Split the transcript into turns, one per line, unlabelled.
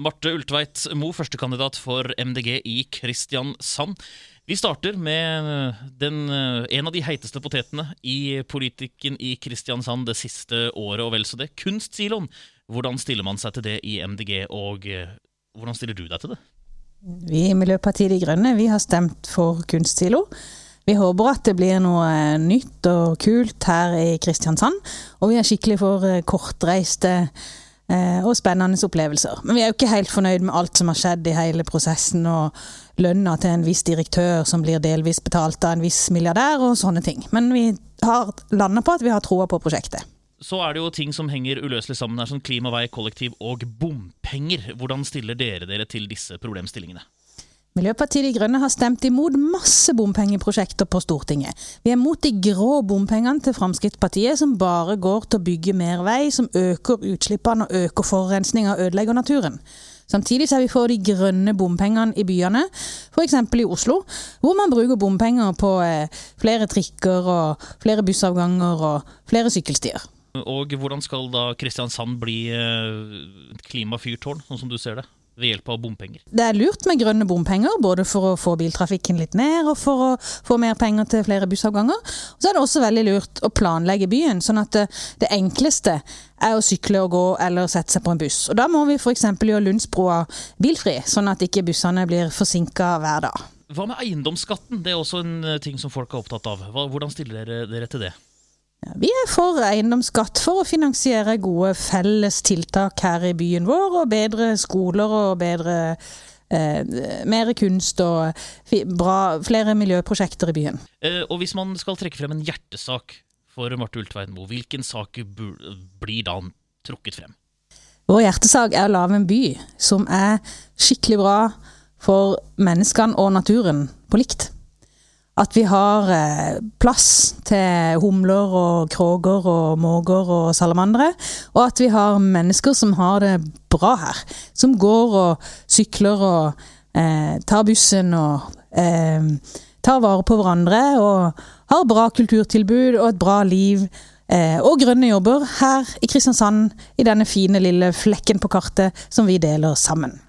Marte Ultveit Mo, førstekandidat for MDG i Kristiansand. Vi starter med den, en av de heiteste potetene i politikken i Kristiansand det siste året og vel så det. Kunstsiloen. Hvordan stiller man seg til det i MDG, og hvordan stiller du deg til det?
Vi i Miljøpartiet De Grønne vi har stemt for kunstsilo. Vi håper at det blir noe nytt og kult her i Kristiansand. Og vi er skikkelig for kortreiste Eh, og spennende opplevelser. Men vi er jo ikke helt fornøyd med alt som har skjedd i hele prosessen, og lønna til en viss direktør som blir delvis betalt av en viss milliardær, og sånne ting. Men vi har landa på at vi har troa på prosjektet.
Så er det jo ting som henger uløselig sammen her, som klimavei, kollektiv og bompenger. Hvordan stiller dere dere til disse problemstillingene?
Miljøpartiet De Grønne har stemt imot masse bompengeprosjekter på Stortinget. Vi er mot de grå bompengene til Fremskrittspartiet, som bare går til å bygge mer vei, som øker utslippene og øker forurensninga og ødelegger naturen. Samtidig er vi for de grønne bompengene i byene, f.eks. i Oslo, hvor man bruker bompenger på eh, flere trikker og flere bussavganger og flere sykkelstier.
Og hvordan skal da Kristiansand bli eh, et klimafyrtårn, sånn som du ser det? Ved hjelp av bompenger.
Det er lurt med grønne bompenger, både for å få biltrafikken litt ned og for å få mer penger til flere bussavganger. Og så er det også veldig lurt å planlegge byen, sånn at det, enkleste er å sykle og gå eller sette seg på en buss. Og Da må vi f.eks. gjøre Lundsbroa bilfri, sånn at ikke bussene blir forsinka hver dag.
Hva med eiendomsskatten? Det er også en eh, ting som folk er opptatt av. Hvordan stiller dere dere til det?
Ja, vi er for eiendomsskatt for å finansiere gode felles tiltak her i byen vår, og bedre skoler og bedre eh, mer kunst og bra, flere miljøprosjekter i byen.
Eh, og hvis man skal trekke frem en hjertesak for Marte Ultveit Moe, hvilken sak blir da trukket frem?
Vår hjertesak er å lage en by som er skikkelig bra for menneskene og naturen på likt. At vi har eh, plass til humler og kråker og måker og salamandere. Og at vi har mennesker som har det bra her. Som går og sykler og eh, tar bussen og eh, tar vare på hverandre. Og har bra kulturtilbud og et bra liv. Eh, og grønne jobber her i Kristiansand, i denne fine lille flekken på kartet som vi deler sammen.